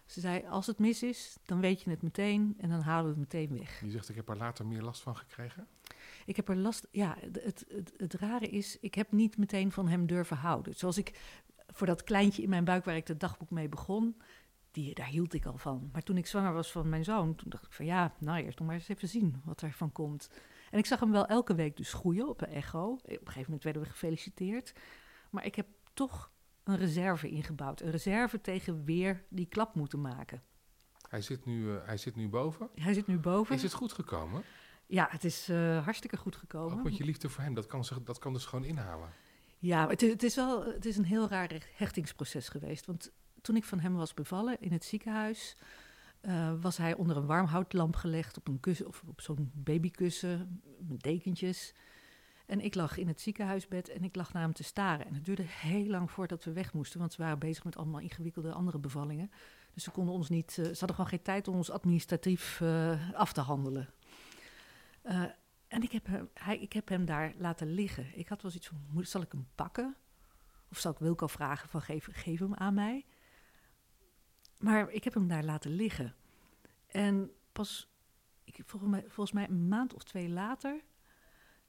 Ze zei, als het mis is, dan weet je het meteen en dan halen we het meteen weg. Je zegt, ik heb er later meer last van gekregen? Ik heb er last... Ja, het, het, het, het rare is, ik heb niet meteen van hem durven houden. Zoals ik voor dat kleintje in mijn buik waar ik het dagboek mee begon, die, daar hield ik al van. Maar toen ik zwanger was van mijn zoon, toen dacht ik van ja, nou eerst nog maar eens even zien wat er van komt. En ik zag hem wel elke week dus groeien op een echo. Op een gegeven moment werden we gefeliciteerd. Maar ik heb toch een reserve ingebouwd. Een reserve tegen weer die klap moeten maken. Hij zit nu, uh, hij zit nu boven? Hij zit nu boven. Is het goed gekomen? Ja, het is uh, hartstikke goed gekomen. Ook met je liefde voor hem, dat kan, dat kan dus gewoon inhalen. Ja, het is, wel het is een heel raar hechtingsproces geweest. Want toen ik van hem was bevallen in het ziekenhuis, uh, was hij onder een warmhoutlamp gelegd op een kussen of op zo'n babykussen met dekentjes. En ik lag in het ziekenhuisbed en ik lag naar hem te staren. En het duurde heel lang voordat we weg moesten, want ze waren bezig met allemaal ingewikkelde andere bevallingen. Dus ze konden ons niet, uh, ze hadden gewoon geen tijd om ons administratief uh, af te handelen. En ik heb, hem, hij, ik heb hem daar laten liggen. Ik had wel zoiets van, moet, zal ik hem pakken? Of zal ik Wilco vragen van, geef, geef hem aan mij? Maar ik heb hem daar laten liggen. En pas, ik, volgens, mij, volgens mij een maand of twee later...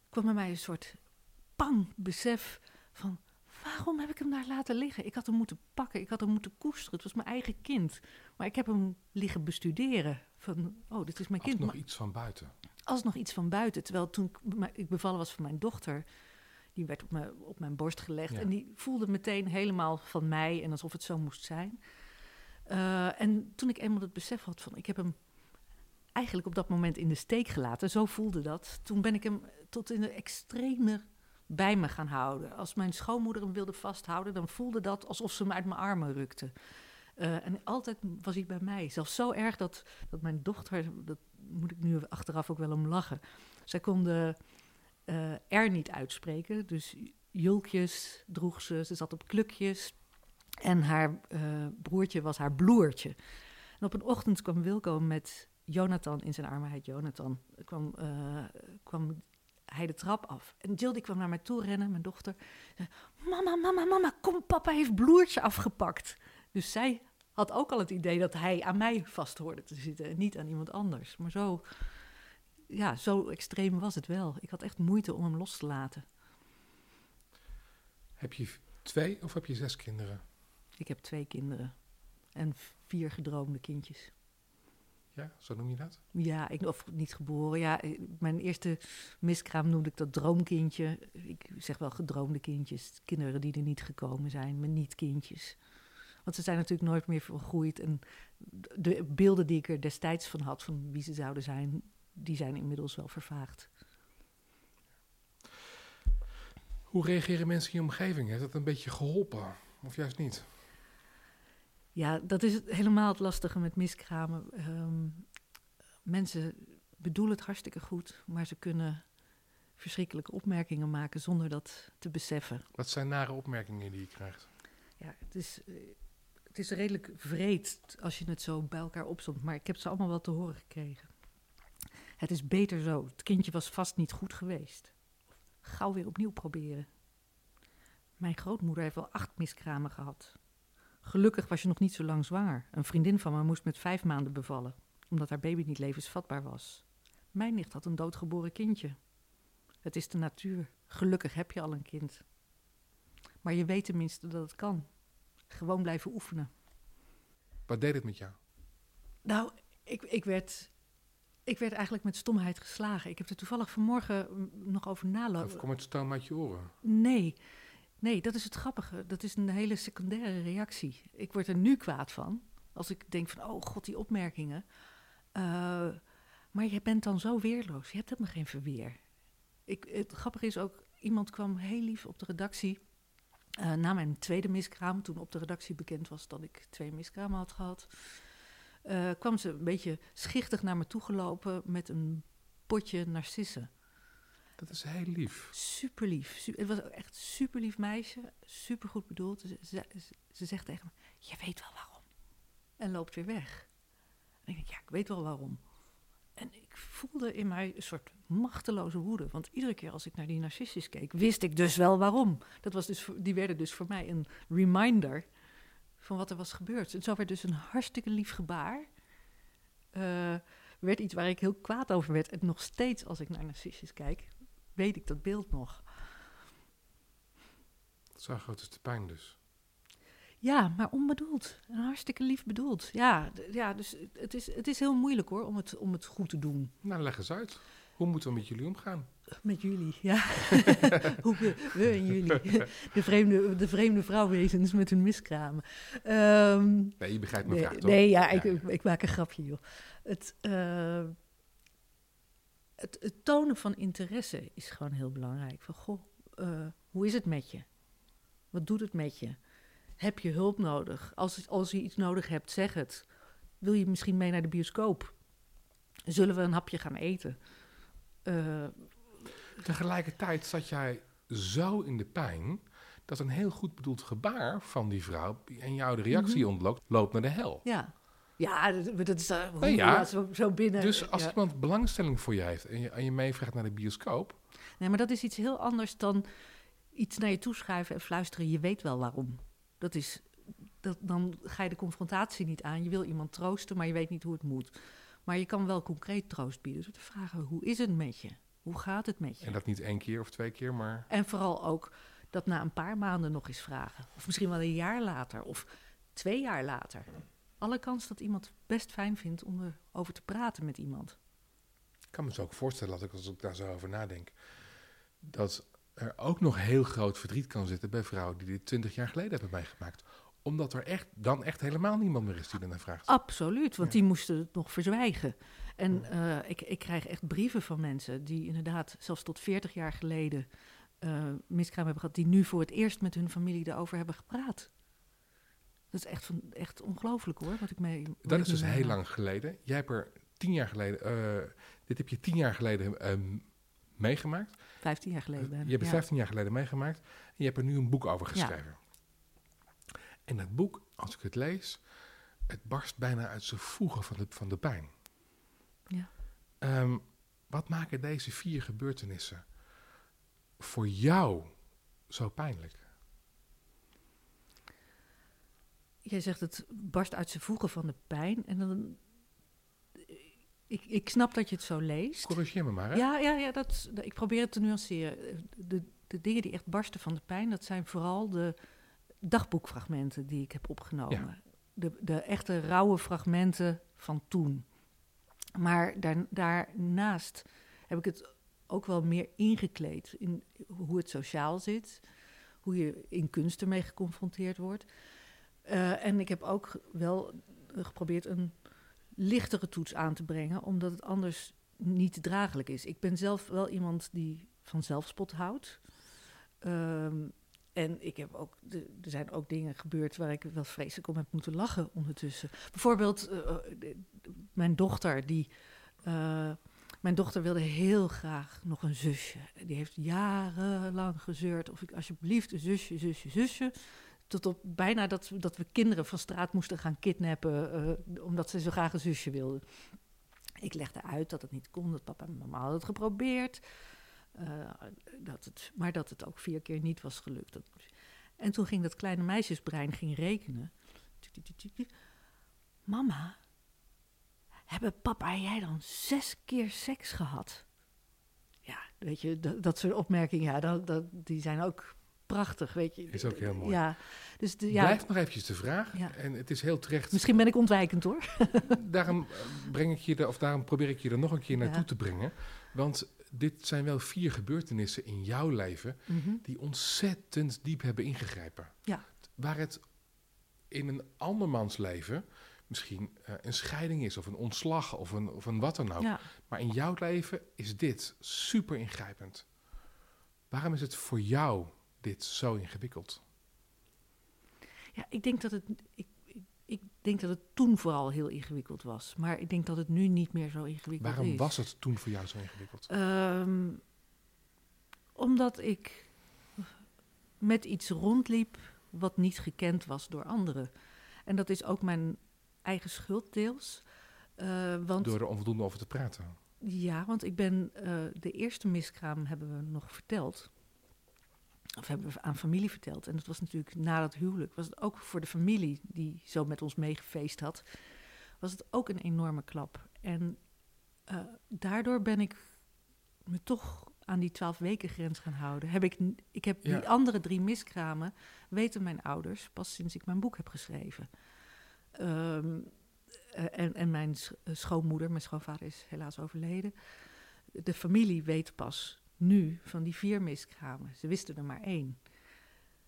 kwam bij mij een soort pang besef van... waarom heb ik hem daar laten liggen? Ik had hem moeten pakken, ik had hem moeten koesteren. Het was mijn eigen kind. Maar ik heb hem liggen bestuderen. Van, oh, dit is mijn kind. nog iets van buiten alsnog iets van buiten. Terwijl toen ik bevallen was van mijn dochter, die werd op, me, op mijn borst gelegd. En die voelde meteen helemaal van mij en alsof het zo moest zijn. Uh, en toen ik eenmaal het besef had van, ik heb hem eigenlijk op dat moment in de steek gelaten. Zo voelde dat. Toen ben ik hem tot in de extreme bij me gaan houden. Als mijn schoonmoeder hem wilde vasthouden, dan voelde dat alsof ze hem uit mijn armen rukte. Uh, en altijd was hij bij mij. Zelfs zo erg dat, dat mijn dochter, dat moet ik nu achteraf ook wel om lachen. Zij konden uh, R niet uitspreken. Dus julkjes droeg ze, ze zat op klukjes. En haar uh, broertje was haar bloertje. En op een ochtend kwam Wilco met Jonathan in zijn armen, hij Jonathan, kwam, kwam hij de trap af. En Jill kwam naar mij toe rennen, mijn dochter. Mama, mama, mama, kom, papa heeft bloertje afgepakt. Dus zij had ook al het idee dat hij aan mij vast hoorde te zitten en niet aan iemand anders. Maar zo, ja, zo extreem was het wel. Ik had echt moeite om hem los te laten. Heb je twee of heb je zes kinderen? Ik heb twee kinderen en vier gedroomde kindjes. Ja, zo noem je dat? Ja, ik, of niet geboren. Ja, mijn eerste miskraam noemde ik dat droomkindje. Ik zeg wel gedroomde kindjes. Kinderen die er niet gekomen zijn, maar niet kindjes. Want ze zijn natuurlijk nooit meer vergroeid. En de beelden die ik er destijds van had, van wie ze zouden zijn, die zijn inmiddels wel vervaagd. Hoe reageren mensen in je omgeving? Heeft dat een beetje geholpen? Of juist niet? Ja, dat is het, helemaal het lastige met miskramen. Ehm, mensen bedoelen het hartstikke goed, maar ze kunnen verschrikkelijke opmerkingen maken zonder dat te beseffen. Wat zijn nare opmerkingen die je krijgt? Ja, het is, eh, het is redelijk vreed als je het zo bij elkaar opzomt, maar ik heb ze allemaal wel te horen gekregen. Het is beter zo. Het kindje was vast niet goed geweest. Gauw weer opnieuw proberen. Mijn grootmoeder heeft wel acht miskramen gehad. Gelukkig was je nog niet zo lang zwanger. Een vriendin van me moest met vijf maanden bevallen, omdat haar baby niet levensvatbaar was. Mijn nicht had een doodgeboren kindje. Het is de natuur. Gelukkig heb je al een kind. Maar je weet tenminste dat het kan. Gewoon blijven oefenen. Wat deed het met jou? Nou, ik, ik, werd, ik werd eigenlijk met stomheid geslagen. Ik heb er toevallig vanmorgen mm, nog over Of nalopen. kom het stoom uit je oren? Nee, nee, dat is het grappige. Dat is een hele secundaire reactie. Ik word er nu kwaad van. Als ik denk van, oh god, die opmerkingen. Eh, maar je bent dan zo weerloos. Je hebt helemaal geen verweer. Ik, het grappige is ook, iemand kwam heel lief op de redactie. Eh, na mijn tweede miskraam, toen op de redactie bekend was dat ik twee miskramen had gehad. eh, kwam ze een beetje schichtig naar me toegelopen met een potje narcissen. Dat is heel lief. Super lief. Su- het was ook echt super lief meisje. Super goed bedoeld. Ze, ze, ze- ze zegt tegen me: Je weet wel waarom. En loopt weer weg. En ik denk: Ja, ik weet wel waarom. En ik voelde in mij een soort machteloze woede. Want iedere keer als ik naar die narcissus keek, wist ik dus wel waarom. Dat was dus, die werden dus voor mij een reminder van wat er was gebeurd. En zo werd dus een hartstikke lief gebaar. eh, werd iets waar ik heel kwaad over werd. En nog steeds als ik naar narcissus kijk, weet ik dat beeld nog. Zo groot is de pijn dus. Ja, maar onbedoeld. En hartstikke lief bedoeld. Ja, ja dus het is, het is heel moeilijk hoor om het, om het goed te doen. Nou, leg eens uit. Hoe moeten we met jullie omgaan? Met jullie, ja. Hoe we, we en jullie. De vreemde, de vreemde vrouwwezens met hun miskramen. Nee, je begrijpt mijn nee, vraag toch? nee, ja, ik, Ja. ik, ik maak een grapje, joh. Het, eh, het, het tonen van interesse is gewoon heel belangrijk. Van, goh, eh, hoe is het met je? Wat doet het met je? Heb je hulp nodig? Als, als je iets nodig hebt, zeg het. Wil je misschien mee naar de bioscoop? Zullen we een hapje gaan eten? Eh, Tegelijkertijd zat jij zo in de pijn dat een heel goed bedoeld gebaar van die vrouw en jou de reactie Mhm. ontloopt, loopt naar de hel. ja. Ja, dat, dat is uh, Nou ja, zo, zo binnen. Dus als ja. iemand belangstelling voor je heeft en je, en je meevraagt naar de bioscoop, Nee, maar dat is iets heel anders dan iets naar je toeschrijven en fluisteren. Je weet wel waarom. Dat is, dat, dan ga je de confrontatie niet aan. Je wil iemand troosten, maar je weet niet hoe het moet. Maar je kan wel concreet troost bieden. Door te vragen, hoe is het met je? Hoe gaat het met je? en dat niet één keer of twee keer, maar En vooral ook dat na een paar maanden nog eens vragen. Of misschien wel een jaar later. Of twee jaar later. Alle kans dat iemand best fijn vindt om erover te praten met iemand. ik kan me zo ook voorstellen, dat ik, als ik daar zo over nadenk, dat er ook nog heel groot verdriet kan zitten bij vrouwen die dit twintig jaar geleden hebben meegemaakt. Omdat er echt, dan echt helemaal niemand meer is die ernaar vraagt. Absoluut, want Ja. die moesten het nog verzwijgen. En eh, ik, ik krijg echt brieven van mensen die inderdaad zelfs tot 40 jaar geleden eh miskraam hebben gehad, die nu voor het eerst met hun familie erover hebben gepraat. Dat is echt, van, echt ongelooflijk hoor, wat ik mee. Dat is dus heel lang geleden. Jij hebt er tien jaar geleden, eh, dit heb je tien jaar geleden ehm, meegemaakt. 15 jaar geleden. Je hebt het ja. 15 jaar geleden meegemaakt en je hebt er nu een boek over geschreven. En dat boek, als ik het lees, het barst bijna uit zijn voegen van de, van de pijn. Ja. Ehm, wat maken deze vier gebeurtenissen voor jou zo pijnlijk? Jij zegt het barst uit zijn voegen van de pijn. En dan. Ik, ik snap dat je het zo leest. Corrigeer me maar, hè? Ja, ja, ja dat, ik probeer het te nuanceren. De, de dingen die echt barsten van de pijn, dat zijn vooral de dagboekfragmenten die ik heb opgenomen. De, de echte rauwe fragmenten van toen. Maar daar, daarnaast heb ik het ook wel meer ingekleed in hoe het sociaal zit, hoe je in kunst ermee geconfronteerd wordt. Eh, en ik heb ook wel geprobeerd een lichtere toets aan te brengen, omdat het anders niet draaglijk is. Ik ben zelf wel iemand die van zelfspot houdt. Ehm, En ik heb ook, er zijn ook dingen gebeurd waar ik wel vreselijk om heb moeten lachen ondertussen. Bijvoorbeeld eh, eh, mijn dochter, die. eh, mijn dochter wilde heel graag nog een zusje. Die heeft jarenlang gezeurd of ik alsjeblieft een zusje, zusje, zusje. Tot op bijna dat, dat we kinderen van straat moesten gaan kidnappen, eh, omdat ze zo graag een zusje wilden. Ik legde uit dat het niet kon, dat papa en mama hadden het geprobeerd. eh, dat het, maar dat het ook vier keer niet was gelukt. Dat- en toen ging dat kleine meisjesbrein ging rekenen. Mama, hebben papa en jij dan zes keer seks gehad? Ja, weet je, dat, soort opmerkingen, ja, dat, die zijn ook prachtig, weet je. Is ook heel mooi. Ja, dus de, ja, Blijft nog eventjes de vraag. Ja. En het is heel terecht. misschien ben ik ontwijkend hoor. daarom eh, breng ik je er, of daarom probeer ik je er nog een keer naartoe Ja. te brengen. Want dit zijn wel vier gebeurtenissen in jouw leven Mhm. die ontzettend diep hebben ingegrepen. Ja. Waar het in een andermans leven misschien eh, een scheiding is, of een ontslag, of een, of een wat dan ook. Ja. Maar in jouw leven is dit super ingrijpend. Waarom is het voor jou dit zo ingewikkeld? Ja, ik denk dat het. Ik, ik, ik denk dat het toen vooral heel ingewikkeld was. Maar ik denk dat het nu niet meer zo ingewikkeld Waarom is. was het toen voor jou zo ingewikkeld? Ehm, omdat ik met iets rondliep wat niet gekend was door anderen. En dat is ook mijn eigen schuld deels. Eh, want Door er onvoldoende over te praten. ja, want ik ben eh, de eerste miskraam hebben we nog verteld. Of hebben we aan familie verteld. En dat was natuurlijk na dat huwelijk. Was het ook voor de familie die zo met ons meegefeest had. Was het ook een enorme klap. En eh, daardoor ben ik me toch aan die twaalf weken grens gaan houden. Heb ik, ik heb Ja. die andere drie miskramen, weten mijn ouders, pas sinds ik mijn boek heb geschreven. Ehm, eh, en, en mijn eh, schoonmoeder, mijn schoonvader is helaas overleden. De familie weet pas nu van die vier miskramen. Ze wisten er maar één.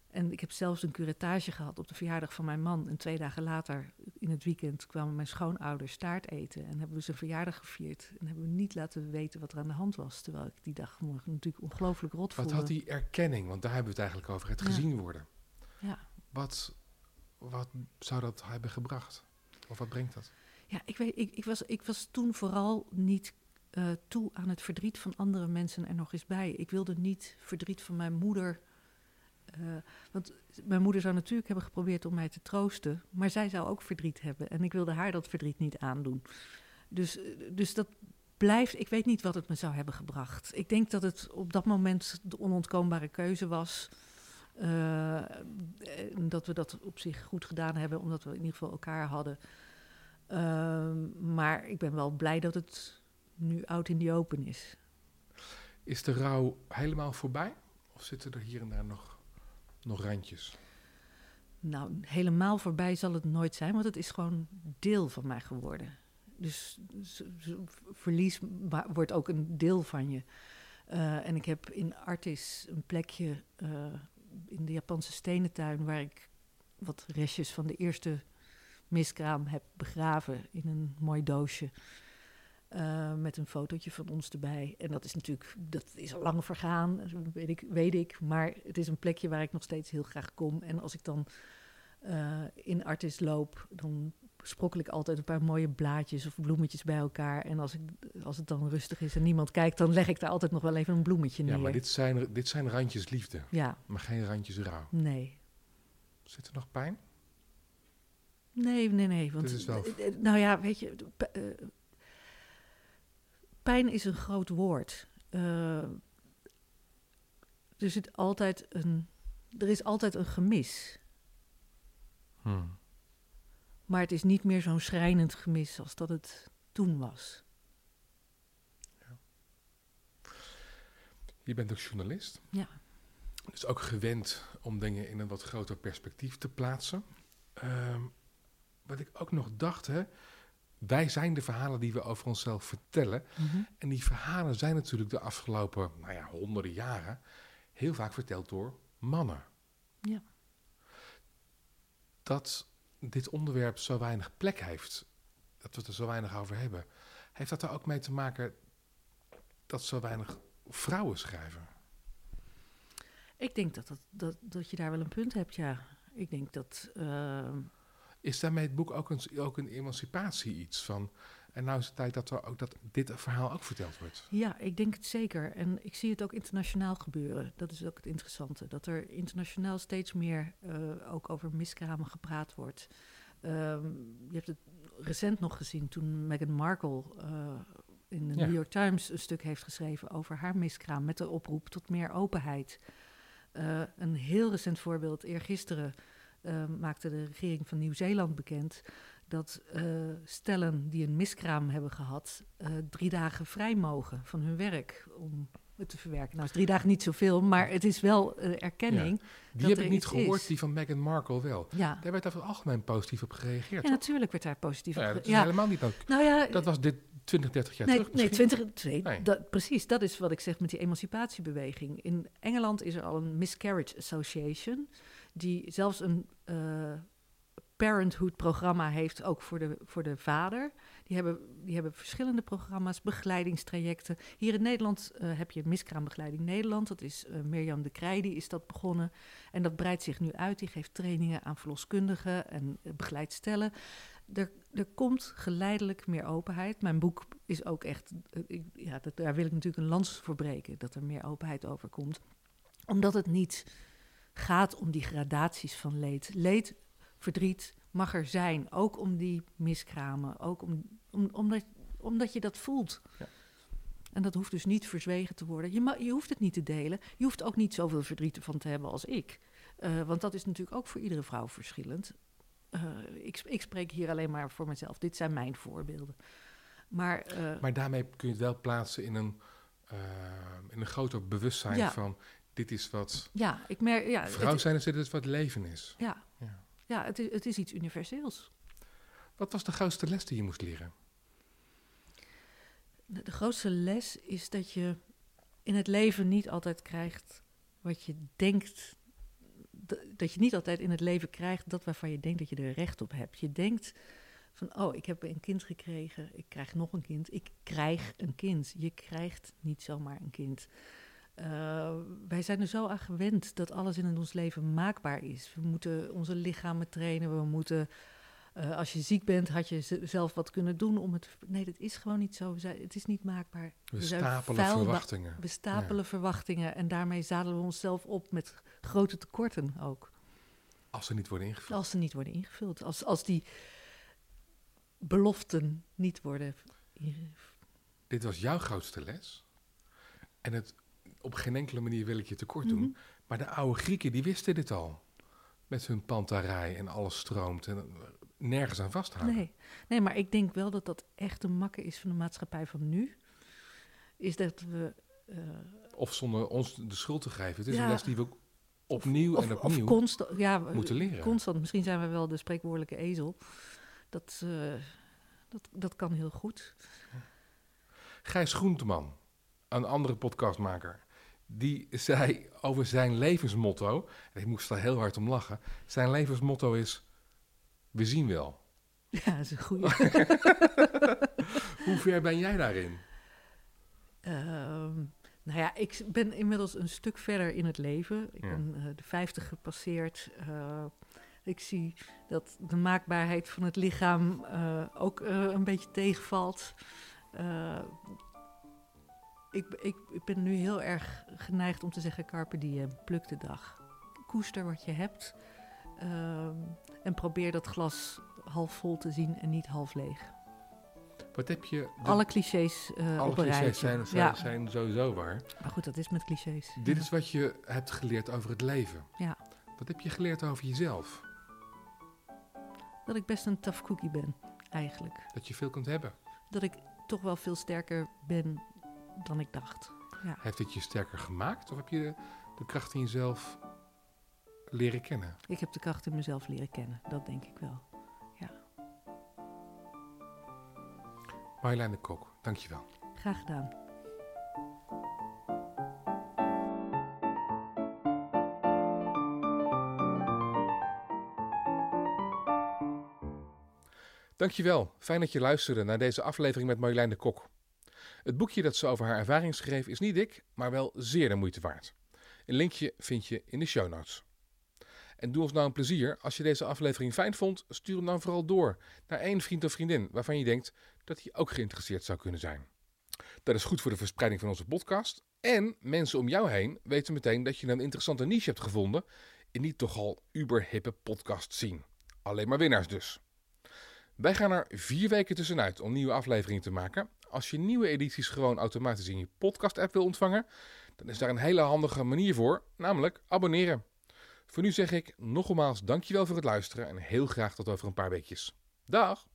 En ik heb zelfs een curatage gehad op de verjaardag van mijn man. En twee dagen later, in het weekend, kwamen mijn schoonouders taart eten. En hebben we zijn verjaardag gevierd. En hebben we niet laten weten wat er aan de hand was. Terwijl ik die dag me natuurlijk ongelooflijk rot Wat voelde. had die erkenning, want daar hebben we het eigenlijk over, het Ja. gezien worden. Ja. Wat, wat zou dat hebben gebracht? Of wat brengt dat? Ja, ik, weet, ik, ik, was, ik was toen vooral niet eh, toe aan het verdriet van andere mensen er nog eens bij. Ik wilde niet verdriet van mijn moeder. eh, want mijn moeder zou natuurlijk hebben geprobeerd om mij te troosten. Maar zij zou ook verdriet hebben. En ik wilde haar dat verdriet niet aandoen. Dus, eh, dus dat blijft. Ik weet niet wat het me zou hebben gebracht. Ik denk dat het op dat moment de onontkoombare keuze was. en dat we dat op zich goed gedaan hebben, omdat we in ieder geval elkaar hadden. Ehm, maar ik ben wel blij dat het nu out in the open is. Is de rouw helemaal voorbij? Of zitten er hier en daar nog, nog randjes? Nou, helemaal voorbij zal het nooit zijn, want het is gewoon deel van mij geworden. Dus verlies wordt ook een deel van je. Eh, en ik heb in Artis een plekje eh, in de Japanse stenentuin waar ik wat restjes van de eerste miskraam heb begraven in een mooi doosje. Eh, met een fotootje van ons erbij. En dat is natuurlijk, dat is al lang vergaan, weet ik, weet ik. Maar het is een plekje waar ik nog steeds heel graag kom. En als ik dan eh, in Artis loop, dan sprokkel ik altijd een paar mooie blaadjes of bloemetjes bij elkaar. En als, ik, als het dan rustig is en niemand kijkt, dan leg ik daar altijd nog wel even een bloemetje neer. Ja, maar dit zijn, dit zijn randjes liefde, Ja, maar geen randjes rouw. nee. Zit er nog pijn? Nee, nee, nee. Want, Dit is wel- eh, Nou ja, weet je, pijn is een groot woord. Eh, er zit altijd een, er is altijd een gemis. Hmm. Maar het is niet meer zo'n schrijnend gemis als dat het toen was. Je bent ook journalist. Ja. Dus ook gewend om dingen in een wat groter perspectief te plaatsen. Ehm, wat ik ook nog dacht, hè, wij zijn de verhalen die we over onszelf vertellen. En die verhalen zijn natuurlijk de afgelopen nou ja, honderden jaren heel vaak verteld door mannen. Ja. Dat dit onderwerp zo weinig plek heeft, dat we het er zo weinig over hebben, heeft dat er ook mee te maken dat zo weinig vrouwen schrijven? Ik denk dat, dat, dat, dat je daar wel een punt hebt, ja. Ik denk dat... ehm, Is daarmee het boek ook een, ook een emancipatie iets van... En nou is het tijd dat, er ook, dat dit verhaal ook verteld wordt. Ja, ik denk het zeker. En ik zie het ook internationaal gebeuren. Dat is ook het interessante. Dat er internationaal steeds meer eh, ook over miskramen gepraat wordt. Ehm, je hebt het recent nog gezien toen Meghan Markle eh, in de Ja. New York Times een stuk heeft geschreven over haar miskraam. Met de oproep tot meer openheid. Eh, een heel recent voorbeeld. Eergisteren eh, maakte de regering van Nieuw-Zeeland bekend dat eh, stellen die een miskraam hebben gehad, eh, drie dagen vrij mogen van hun werk om het te verwerken. Nou is drie dagen niet zoveel, maar het is wel eh, erkenning. Die dat heb ik niet gehoord, is. die van Meghan Markle wel. Ja, Daar werd over het algemeen positief op gereageerd. ja toch? natuurlijk werd daar positief Nou ja, op dat ge- is ja. helemaal niet... ook- Nou ja, Dat was dit 20, 30 jaar nee, terug nee, misschien. 20, nee, Nee. Dat, precies. Dat is wat ik zeg met die emancipatiebeweging. In Engeland is er al een Miscarriage Association, die zelfs een eh, parenthood-programma heeft, ook voor de, voor de vader. Die hebben, die hebben verschillende programma's, begeleidingstrajecten. Hier in Nederland eh, heb je Miskraambegeleiding Nederland. Dat is eh, Mirjam de Krij, die is dat begonnen. En dat breidt zich nu uit. Die geeft trainingen aan verloskundigen en eh, begeleidt stellen. Er, er komt geleidelijk meer openheid. Mijn boek is ook echt, ja, dat, daar wil ik natuurlijk een lans voor breken, dat er meer openheid over komt. Omdat het niet gaat om die gradaties van leed. Leed, verdriet mag er zijn, ook om die miskramen, ook om, om, omdat, omdat je dat voelt. Ja. En dat hoeft dus niet verzwegen te worden. Je, je hoeft het niet te delen. Je hoeft ook niet zoveel verdriet ervan te hebben als ik. Eh, want dat is natuurlijk ook voor iedere vrouw verschillend. Eh, ik, ik spreek hier alleen maar voor mezelf. Dit zijn mijn voorbeelden. Maar, eh, Maar daarmee kun je het wel plaatsen in een, in een groter bewustzijn Ja. van... dit is wat ja, ik merk... Ja, vrouw zijn is dit is wat leven is. ja, Ja. ja het, is, het is iets universeels. Wat was de grootste les die je moest leren? De, grootste les is dat je in het leven niet altijd krijgt wat je denkt. Dat je niet altijd in het leven krijgt dat waarvan je denkt dat je er recht op hebt. Je denkt van, oh, ik heb een kind gekregen, ik krijg nog een kind. Ik krijg een kind. Je krijgt niet zomaar een kind. Eh, wij zijn er zo aan gewend dat alles in ons leven maakbaar is. We moeten onze lichamen trainen, we moeten eh, als je ziek bent, had je zelf wat kunnen doen om het. Nee, dat is gewoon niet zo. We zijn, het is niet maakbaar. We stapelen verwachtingen. We stapelen verwachtingen en daarmee zadelen we onszelf op met grote tekorten ook. Als ze niet worden ingevuld. Als ze niet worden ingevuld. Als, als die beloften niet worden ingevuld. Dit was jouw grootste les. En het, op geen enkele manier wil ik je tekort doen. Mhm. Maar de oude Grieken, die wisten dit al. Met hun pantarij en alles stroomt en nergens aan vasthouden. Nee. nee, maar ik denk wel dat dat echt een makke is van de maatschappij van nu. Is dat we. eh, Of zonder ons de schuld te geven. Het is Ja. een les die we opnieuw of, en of opnieuw constant. Ja, moeten leren. Constant. Misschien zijn we wel de spreekwoordelijke ezel. Dat, eh, dat, dat kan heel goed. Gijs Groenteman, een andere podcastmaker, die zei over zijn levensmotto, en ik moest daar heel hard om lachen, zijn levensmotto is, we zien wel. Ja, dat is een goede. Hoe ver ben jij daarin? Ehm, nou ja, ik ben inmiddels een stuk verder in het leven. Ik Ja. ben eh, de 50 gepasseerd. Eh, ik zie dat de maakbaarheid van het lichaam eh, ook een beetje tegenvalt. Ik, ik, ik ben nu heel erg geneigd om te zeggen: Carpe diem, pluk de dag. Koester wat je hebt. Ehm, en probeer dat glas half vol te zien en niet half leeg. Wat heb je... de- Alle clichés eh alle op clichés rijtje. zijn, zijn, ja. zijn sowieso waar. Maar goed, dat is met clichés. Dit Ja. is wat je hebt geleerd over het leven. Ja. Wat heb je geleerd over jezelf? Dat ik best een tough cookie ben, eigenlijk. Dat je veel kunt hebben. Dat ik toch wel veel sterker ben dan ik dacht. Heeft dit je sterker gemaakt? Of heb je de, de kracht in jezelf leren kennen? Ik heb de kracht in mezelf leren kennen, dat denk ik wel. Marjolein de Kok, dankjewel. Graag gedaan. Dankjewel. Fijn dat je luisterde naar deze aflevering met Marjolein de Kok. Het boekje dat ze over haar ervaring schreef is niet dik, maar wel zeer de moeite waard. Een linkje vind je in de show notes. En doe ons nou een plezier. Als je deze aflevering fijn vond, stuur hem dan vooral door naar één vriend of vriendin waarvan je denkt dat hij ook geïnteresseerd zou kunnen zijn. Dat is goed voor de verspreiding van onze podcast. En mensen om jou heen weten meteen dat je een interessante niche hebt gevonden in die toch al uberhippe podcast zien. Alleen maar winnaars dus. Wij gaan er vier weken tussenuit om nieuwe afleveringen te maken. Als je nieuwe edities gewoon automatisch in je podcast-app wil ontvangen, dan is daar een hele handige manier voor, namelijk abonneren. Voor nu zeg ik nogmaals dankjewel voor het luisteren en heel graag tot over een paar weekjes. Dag!